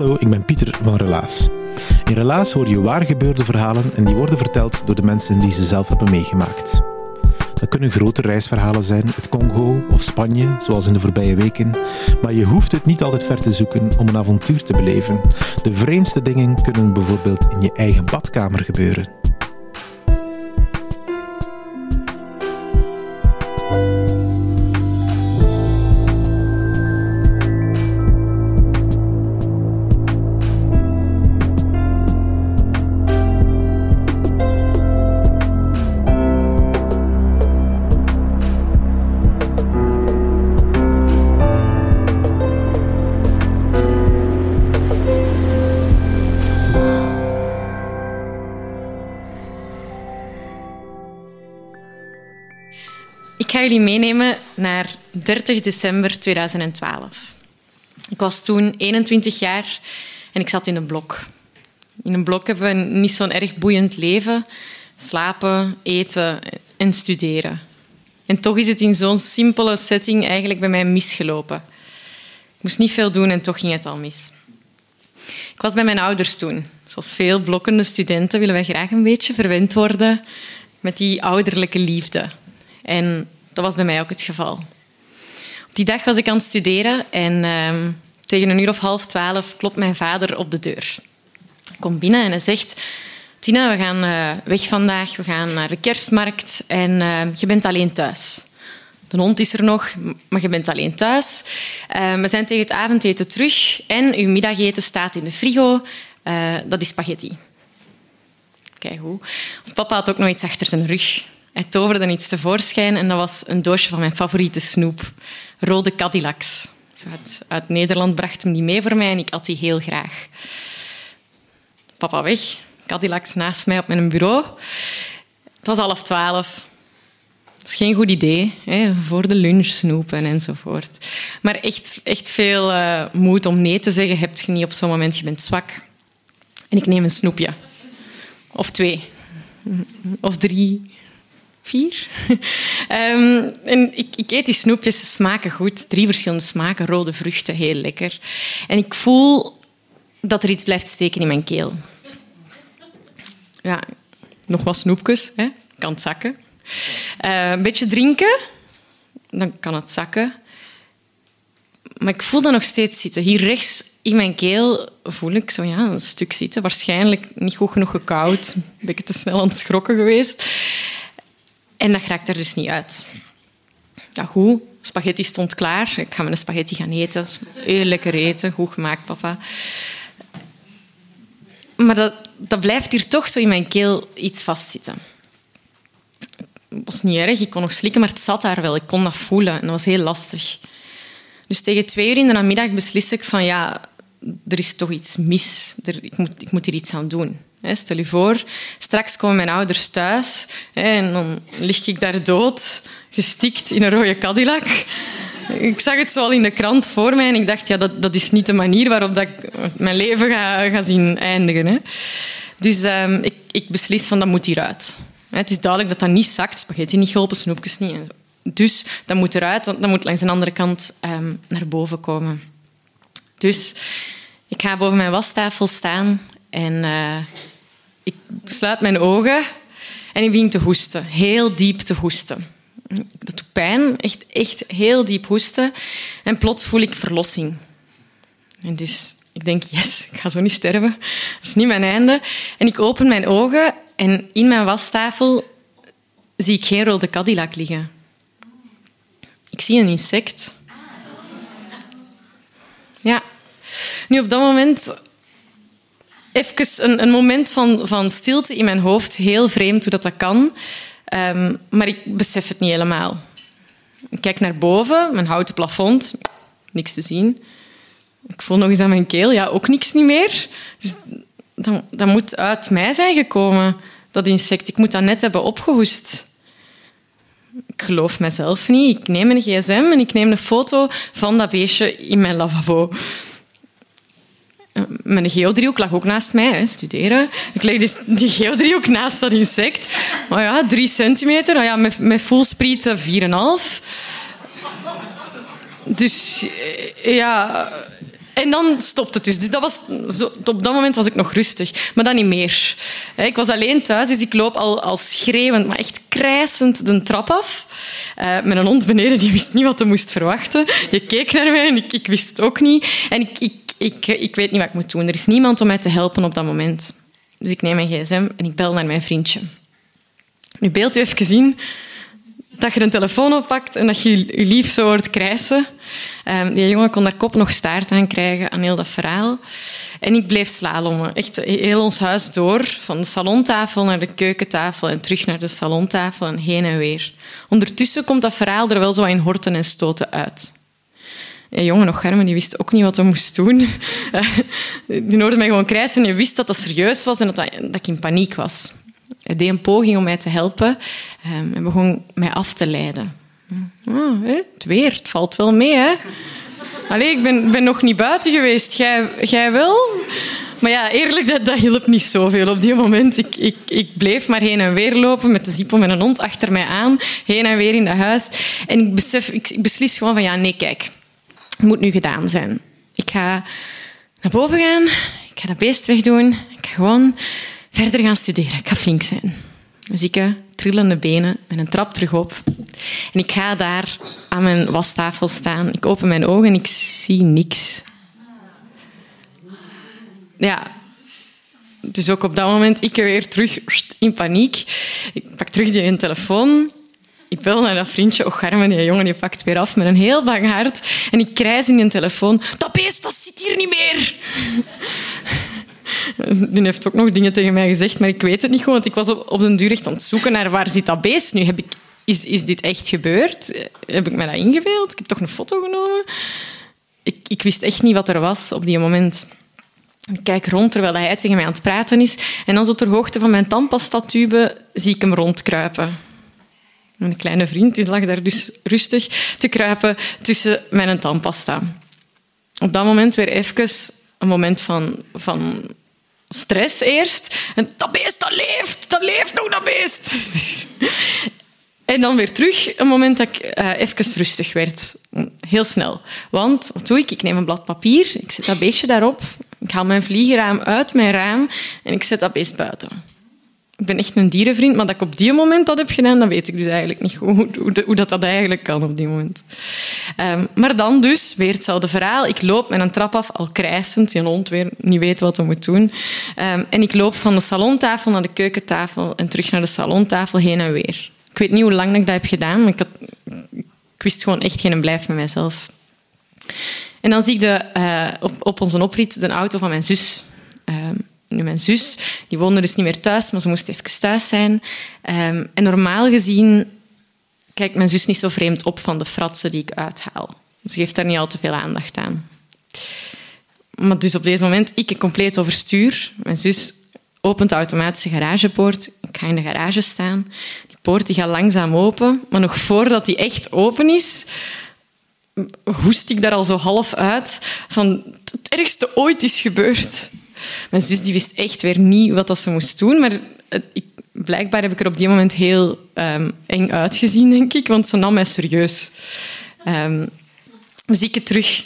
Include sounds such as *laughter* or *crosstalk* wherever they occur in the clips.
Hallo, ik ben Pieter van Relaas. In Relaas hoor je waar gebeurde verhalen en die worden verteld door de mensen die ze zelf hebben meegemaakt. Dat kunnen grote reisverhalen zijn, uit Congo of Spanje, zoals in de voorbije weken, maar je hoeft het niet altijd ver te zoeken om een avontuur te beleven. De vreemdste dingen kunnen bijvoorbeeld in je eigen badkamer gebeuren. Ik ga jullie meenemen naar 30 december 2012. Ik was toen 21 jaar en ik zat in een blok. In een blok hebben we niet zo'n erg boeiend leven. Slapen, eten en studeren. En toch is het in zo'n simpele setting eigenlijk bij mij misgelopen. Ik moest niet veel doen en toch ging het al mis. Ik was bij mijn ouders toen. Zoals veel blokkende studenten willen wij graag een beetje verwend worden met die ouderlijke liefde. En dat was bij mij ook het geval. Op die dag was ik aan het studeren en ehm, tegen een uur of half twaalf klopt mijn vader op de deur. Hij komt binnen en hij zegt... Tina, we gaan eh, weg vandaag, we gaan naar de kerstmarkt en eh, je bent alleen thuis. De hond is er nog, maar je bent alleen thuis. Eh, we zijn tegen het avondeten terug en uw middageten staat in de frigo. Eh, dat is spaghetti. Kijk hoe. Papa had ook nog iets achter zijn rug. Hij toverde iets tevoorschijn en dat was een doosje van mijn favoriete snoep. Rode Cadillacs. Zo uit, uit Nederland bracht hem die mee voor mij en ik at die heel graag. Papa weg, Cadillacs naast mij op mijn bureau. Het was half twaalf. Dat is geen goed idee, hè? voor de lunch snoepen enzovoort. Maar echt, echt veel uh, moed om nee te zeggen heb je niet op zo'n moment. Je bent zwak. En ik neem een snoepje. Of twee. Of drie. Vier. Um, *laughs* en ik, ik, eet die snoepjes, ze smaken goed. Drie verschillende smaken, rode vruchten, heel lekker. En ik voel dat er iets blijft steken in mijn keel. Ja, nog wat snoepjes, hè? kan het zakken. Uh, een beetje drinken, dan kan het zakken. Maar ik voel dat nog steeds zitten. Hier rechts in mijn keel voel ik zo, ja, een stuk zitten. Waarschijnlijk niet goed genoeg gekoud. Een beetje te snel aan het schrokken geweest. En dat raakt er dus niet uit. Ja, goed. Spaghetti stond klaar. Ik ga mijn spaghetti gaan eten. Heel lekker eten. Goed gemaakt, papa. Maar dat, dat blijft hier toch zo in mijn keel iets vastzitten. Het was niet erg. Ik kon nog slikken, maar het zat daar wel. Ik kon dat voelen. En dat was heel lastig. Dus tegen twee uur in de namiddag beslis ik van ja, er is toch iets mis. Ik, moet, ik moet hier iets aan doen. Stel je voor, straks komen mijn ouders thuis en dan lig ik daar dood, gestikt in een rode Cadillac. Ik zag het zo al in de krant voor mij en ik dacht, ja, dat, dat is niet de manier waarop dat ik mijn leven ga, zien eindigen. Hè. Dus um, ik, ik beslis van, dat moet hieruit. Het is duidelijk dat dat niet zakt, spaghetti niet geholpen, snoepjes niet. Dus dat moet eruit, want dat moet langs de andere kant um, naar boven komen. Dus ik ga boven mijn wastafel staan en uh, ik sluit mijn ogen en ik begin te hoesten. Heel diep te hoesten. Dat doet pijn, echt, echt heel diep hoesten. En plots voel ik verlossing. En dus ik denk, yes, ik ga zo niet sterven. Dat is niet mijn einde. En ik open mijn ogen en in mijn wastafel zie ik geen rode Cadillac liggen. Ik zie een insect. Ja. Nu, op dat moment... Even een, een moment van, van stilte in mijn hoofd. Heel vreemd hoe dat, dat kan. Ehm, maar ik besef het niet helemaal. Ik kijk naar boven, mijn houten plafond. Niks te zien. Ik voel nog eens aan mijn keel. Ja, ook niks niet meer. Dus dat, dat moet uit mij zijn gekomen, dat insect. Ik moet dat net hebben opgehoest. Ik geloof mezelf niet. Ik neem een gsm en ik neem een foto van dat beestje in mijn lavabo. Mijn geodriehoek lag ook naast mij, hè, studeren. Ik leg dus die geodriehoek naast dat insect. Maar ja, drie centimeter. Nou ja, met, met voelsprieten 4,5. Dus eh, ja, en dan stopt het dus. Dus dat was, zo, op dat moment was ik nog rustig. Maar dan niet meer. Ik was alleen thuis, dus ik loop al, al schreeuwend, maar echt krijsend de trap af. Uh, met een hond beneden, die wist niet wat hij moest verwachten. Je keek naar mij en ik, ik wist het ook niet. En ik, ik, ik, ik weet niet wat ik moet doen. Er is niemand om mij te helpen op dat moment. Dus ik neem mijn gsm en ik bel naar mijn vriendje. Nu beeld u even zien dat je een telefoon oppakt en dat je je lief zo hoort krijsen. Um, die jongen kon daar kop nog staart aan krijgen, aan heel dat verhaal. En ik bleef slalommen. Echt heel ons huis door. Van de salontafel naar de keukentafel en terug naar de salontafel en heen en weer. Ondertussen komt dat verhaal er wel zo in horten en stoten uit. Ja, jongen nog Germen, die wist ook niet wat hij moest doen. *laughs* die hoorde mij gewoon krijsen en je wist dat dat serieus was en dat, dat ik in paniek was. Hij deed een poging om mij te helpen um, en begon mij af te leiden. Ah, het weer, het valt wel mee, hè? Allee, ik ben, ben nog niet buiten geweest. Jij, jij wel? Maar ja, eerlijk, dat, dat hielp niet zoveel op die moment. Ik, ik, ik bleef maar heen en weer lopen met de zippo met een hond achter mij aan. Heen en weer in dat huis. En ik, besef, ik, ik beslis gewoon van, ja, nee, kijk. Het moet nu gedaan zijn. Ik ga naar boven gaan. Ik ga dat beest wegdoen. Ik ga gewoon verder gaan studeren. Ik ga flink zijn. Zieke, trillende benen en een trap terug op. En ik ga daar aan mijn wastafel staan. Ik open mijn ogen en ik zie niks. Ja. Dus ook op dat moment, ik weer terug in paniek. Ik pak terug die telefoon. Ik bel naar dat vriendje. Och, Garmen, die jongen die pakt weer af met een heel bang hart. En ik krijs in een telefoon. Dat beest, dat zit hier niet meer. *laughs* Die heeft ook nog dingen tegen mij gezegd, maar ik weet het niet gewoon. Ik was op, op den duur echt aan het zoeken naar waar zit dat beest nu. Heb ik, is, is dit echt gebeurd? Heb ik me dat ingebeeld? Ik heb toch een foto genomen? Ik, ik wist echt niet wat er was op die moment. Ik kijk rond terwijl hij tegen mij aan het praten is. En dan zo ter hoogte van mijn tandpastatube zie ik hem rondkruipen. Mijn kleine vriend die lag daar dus rustig te kruipen tussen mijn tandpasta. Op dat moment weer even een moment van, van stress eerst. En dat beest, dat leeft. Dat leeft nog, dat beest. en dan weer terug, een moment dat ik uh, even rustig werd. Heel snel. Want, wat doe ik? Ik neem een blad papier, ik zet dat beestje daarop. Ik haal mijn vliegenraam uit mijn raam en ik zet dat beest buiten ik ben echt een dierenvriend, maar dat ik op die moment dat heb gedaan, dat weet ik dus eigenlijk niet hoe, hoe dat, dat eigenlijk kan op die moment. Um, maar dan dus, weer hetzelfde verhaal. Ik loop met een trap af, al krijsend, die hond niet weet wat hij moet doen. Um, en ik loop van de salontafel naar de keukentafel en terug naar de salontafel, heen en weer. Ik weet niet hoe lang ik dat heb gedaan, maar ik, had, wist gewoon echt geen blijf met mijzelf. En dan zie ik de, uh, op, op onze oprit de auto van mijn zus. Um, nu, mijn zus die woonde dus niet meer thuis, maar ze moest even thuis zijn. Um, en normaal gezien kijkt mijn zus niet zo vreemd op van de fratsen die ik uithaal. Ze geeft daar niet al te veel aandacht aan. Maar dus op deze moment, ik compleet overstuur. Mijn zus opent de automatische garagepoort. Ik ga in de garage staan. Die poort die gaat langzaam open. Maar nog voordat die echt open is, hoest ik daar al zo half uit van het ergste ooit is gebeurd. Mijn zus die wist echt weer niet wat dat ze moest doen, maar ik, blijkbaar heb ik er op die moment heel um, eng uitgezien, denk ik, want ze nam mij serieus. Um, ik terug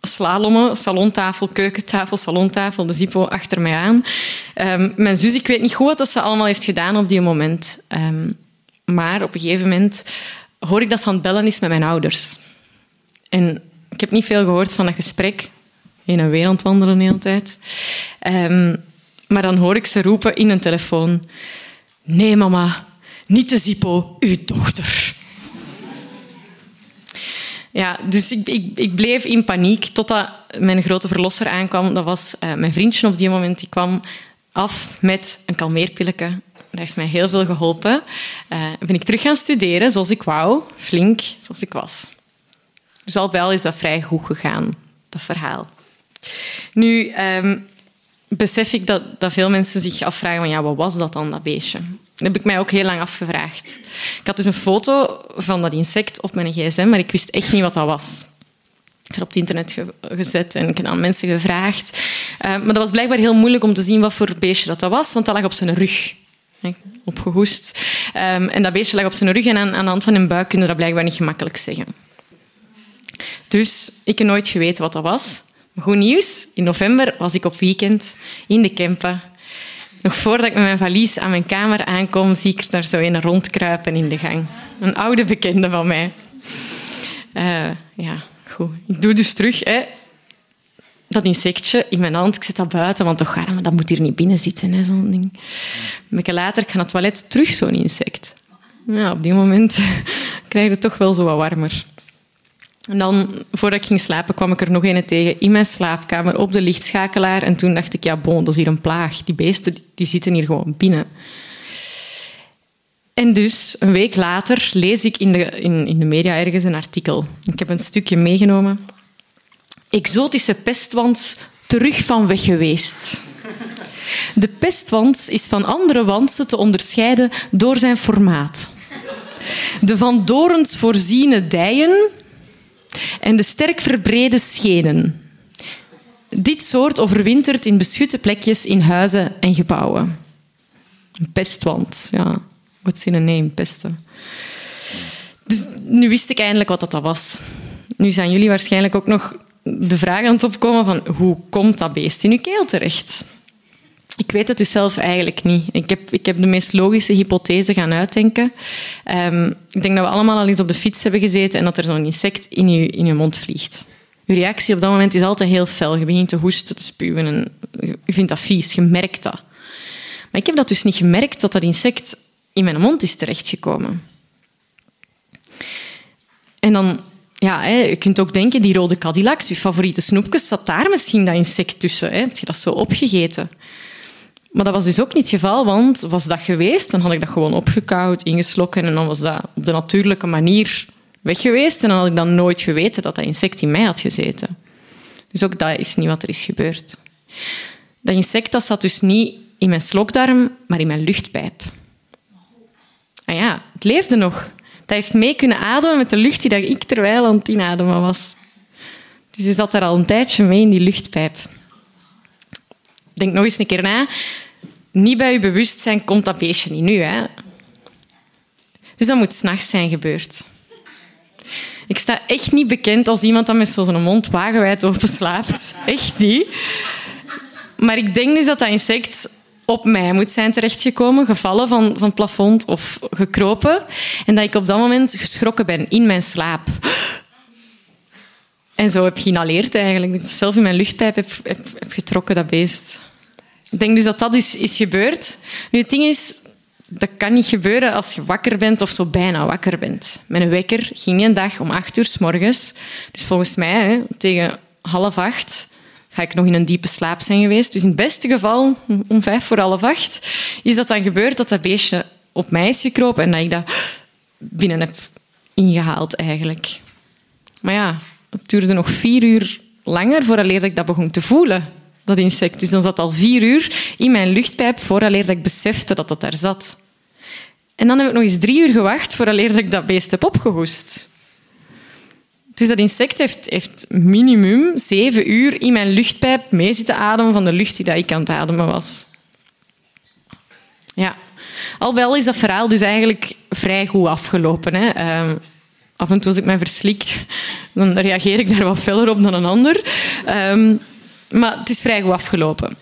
slalommen, salontafel, keukentafel, salontafel, de zippo achter mij aan. Um, mijn zus, ik weet niet goed wat ze allemaal heeft gedaan op die moment. Um, maar op een gegeven moment hoor ik dat ze aan het bellen is met mijn ouders. En ik heb niet veel gehoord van dat gesprek, in een wereld wandelen de tijd. Um, maar dan hoor ik ze roepen in een telefoon. Nee, mama, niet de Zippo, uw dochter. Ja, dus ik, ik, ik bleef in paniek totdat mijn grote verlosser aankwam. Dat was uh, mijn vriendje op die moment. Die kwam af met een kalmeerpilletje. Dat heeft mij heel veel geholpen. Uh, ben ik terug gaan studeren zoals ik wou. Flink, zoals ik was. Dus al bij al is dat vrij goed gegaan, dat verhaal. Nu um, besef ik dat, dat veel mensen zich afvragen van ja, wat was dat dan, dat beestje? Dat heb ik mij ook heel lang afgevraagd. Ik had dus een foto van dat insect op mijn gsm, maar ik wist echt niet wat dat was. Ik had op het internet gezet en ik heb aan mensen gevraagd. Uh, maar dat was blijkbaar heel moeilijk om te zien wat voor beestje dat, dat was, want dat lag op zijn rug. Opgehoest. Um, en dat beestje lag op zijn rug en aan, de hand van zijn buik kunnen dat blijkbaar niet gemakkelijk zeggen. Dus ik heb nooit geweten wat dat was. Goed nieuws, in november was ik op weekend in de Kempen nog voordat ik met mijn valies aan mijn kamer aankom, zie ik daar zo een rondkruipen in de gang. Een oude bekende van mij. Uh, ja, goed. Ik doe dus terug hè, dat insectje in mijn hand. Ik zet dat buiten, want toch, dat moet hier niet binnen zitten, zo'n ding. Een beetje later, ik naar het toilet, terug zo'n insect. Ja, op die moment *laughs* krijg je het toch wel zo wat warmer. En dan, voordat ik ging slapen, kwam ik er nog een tegen in mijn slaapkamer op de lichtschakelaar. En toen dacht ik, ja, bon, dat is hier een plaag. Die beesten die zitten hier gewoon binnen. En dus, een week later, lees ik in de, in, in de media ergens een artikel. Ik heb een stukje meegenomen. Exotische pestwand terug van weg geweest. De pestwand is van andere wantsen te onderscheiden door zijn formaat. De van dorens voorziene dijen en de sterk verbrede schenen. Dit soort overwintert in beschutte plekjes in huizen en gebouwen. Pestwand, ja. What's in pesten. Dus nu wist ik eindelijk wat dat was. Nu zijn jullie waarschijnlijk ook nog de vraag aan het opkomen van hoe komt dat beest in uw keel terecht? Ik weet het dus zelf eigenlijk niet. Ik heb, ik heb de meest logische hypothese gaan uitdenken. Um, ik denk dat we allemaal al eens op de fiets hebben gezeten en dat er zo'n insect in je, in je mond vliegt. Je reactie op dat moment is altijd heel fel. Je begint te hoesten, te spuwen en je vindt dat vies. Je merkt dat. Maar ik heb dat dus niet gemerkt dat dat insect in mijn mond is terechtgekomen. En dan, ja, je kunt ook denken, die rode Cadillacs, je favoriete snoepjes, zat daar misschien dat insect tussen. Heb je dat zo opgegeten? Maar dat was dus ook niet het geval, want was dat geweest, dan had ik dat gewoon opgekauwd, ingeslokken en dan was dat op de natuurlijke manier weg geweest en dan had ik dan nooit geweten dat dat insect in mij had gezeten. Dus ook dat is niet wat er is gebeurd. Dat insect dat zat dus niet in mijn slokdarm, maar in mijn luchtpijp. Ah ja, het leefde nog. Dat heeft mee kunnen ademen met de lucht die ik terwijl aan het inademen was. Dus die zat er al een tijdje mee in die luchtpijp. Denk nog eens een keer na niet bij je bewustzijn komt dat beestje niet nu. Hè? Dus dat moet s'nachts zijn gebeurd. Ik sta echt niet bekend als iemand dat met zo'n mond wagenwijd open slaapt. Echt niet. Maar ik denk dus dat dat insect op mij moet zijn terechtgekomen, gevallen van, van het plafond of gekropen. En dat ik op dat moment geschrokken ben in mijn slaap. En zo heb ik geïnhaleerd eigenlijk. Dat ik zelf in mijn luchtpijp heb, heb getrokken, dat beest. Ik denk dus dat dat is, is gebeurd. Nu, het ding is, dat kan niet gebeuren als je wakker bent of zo bijna wakker bent. Mijn wekker ging een dag om acht uur s morgens. Dus volgens mij, tegen half acht, ga ik nog in een diepe slaap zijn geweest. Dus in het beste geval, om vijf voor half acht, is dat dan gebeurd dat dat beestje op mij is gekropen en dat ik dat binnen heb ingehaald eigenlijk. Maar ja, het duurde nog vier uur langer voordat ik dat begon te voelen dat insect. Dus dan zat al vier uur in mijn luchtpijp vooraleer dat ik besefte dat dat daar zat. En dan heb ik nog eens drie uur gewacht vooraleer dat ik dat beest heb opgehoest. Dus dat insect heeft, heeft minimum zeven uur in mijn luchtpijp mee zitten ademen van de lucht die dat ik aan het ademen was. Ja. Al wel is dat verhaal dus eigenlijk vrij goed afgelopen. Hè. Uh, af en toe als ik mij verslik, dan reageer ik daar wat feller op dan een ander. Um, maar het is vrij goed afgelopen.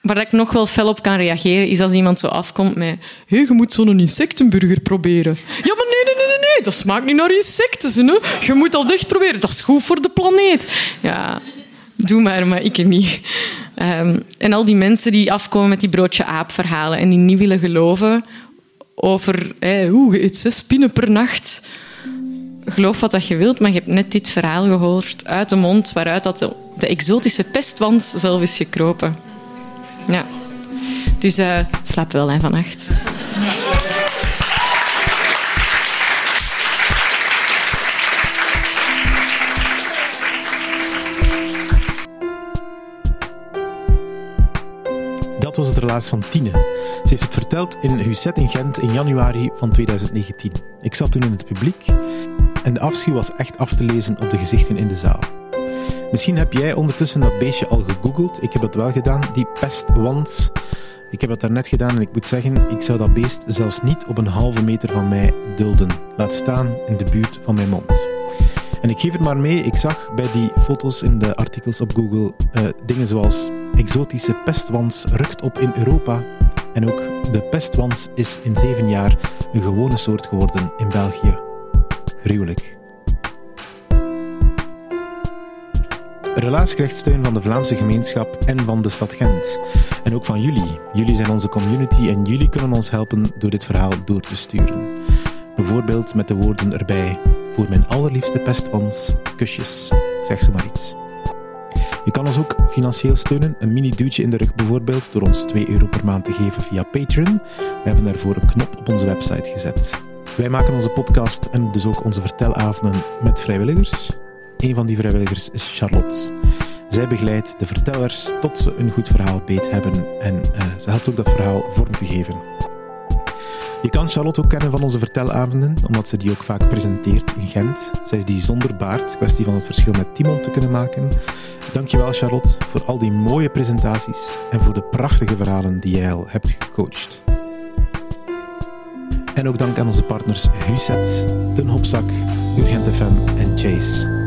Waar ik nog wel fel op kan reageren, is als iemand zo afkomt met hey, je moet zo'n insectenburger proberen. Ja, maar nee, nee, nee, nee, dat smaakt niet naar insecten. Hè? Je moet al dicht proberen, dat is goed voor de planeet. Ja, doe maar, maar ik niet. Ehm, en al die mensen die afkomen met die broodje aap verhalen en die niet willen geloven over hey, je eet zes spinnen per nacht. Geloof wat dat je wilt, maar je hebt net dit verhaal gehoord uit de mond waaruit dat de, exotische pestwans zelf is gekropen. Ja. Dus uh, slaap wel hè, vannacht. Dat was het relaas van Tine. Ze heeft het verteld in Husset in Gent in januari van 2019. Ik zat toen in het publiek en de afschuw was echt af te lezen op de gezichten in de zaal. Misschien heb jij ondertussen dat beestje al gegoogeld. Ik heb dat wel gedaan, die pestwans. Ik heb dat daarnet gedaan en ik moet zeggen, ik zou dat beest zelfs niet op een halve meter van mij dulden. Laat staan in de buurt van mijn mond. En ik geef het maar mee, ik zag bij die foto's in de artikels op Google uh, dingen zoals exotische pestwans rukt op in Europa. En ook de pestwans is in zeven jaar een gewone soort geworden in België. Gruwelijk. Relaas krijgt steun van de Vlaamse gemeenschap en van de stad Gent. En ook van jullie. Jullie zijn onze community en jullie kunnen ons helpen door dit verhaal door te sturen. Bijvoorbeeld met de woorden erbij: Voor mijn allerliefste pestwans, kusjes. Zeg ze maar iets. Je kan ons ook financieel steunen, een mini-duwtje in de rug bijvoorbeeld, door ons 2 euro per maand te geven via Patreon. We hebben daarvoor een knop op onze website gezet. Wij maken onze podcast en dus ook onze vertelavonden met vrijwilligers. Een van die vrijwilligers is Charlotte. Zij begeleidt de vertellers tot ze een goed verhaal beet hebben en uh, ze helpt ook dat verhaal vorm te geven. Je kan Charlotte ook kennen van onze vertelavonden, omdat ze die ook vaak presenteert in Gent. Zij is die zonder baard, kwestie van het verschil met Timon te kunnen maken. Dankjewel Charlotte voor al die mooie presentaties en voor de prachtige verhalen die jij al hebt gecoacht. En ook dank aan onze partners Huset, Den Hopzak, Urgent FM en Chase.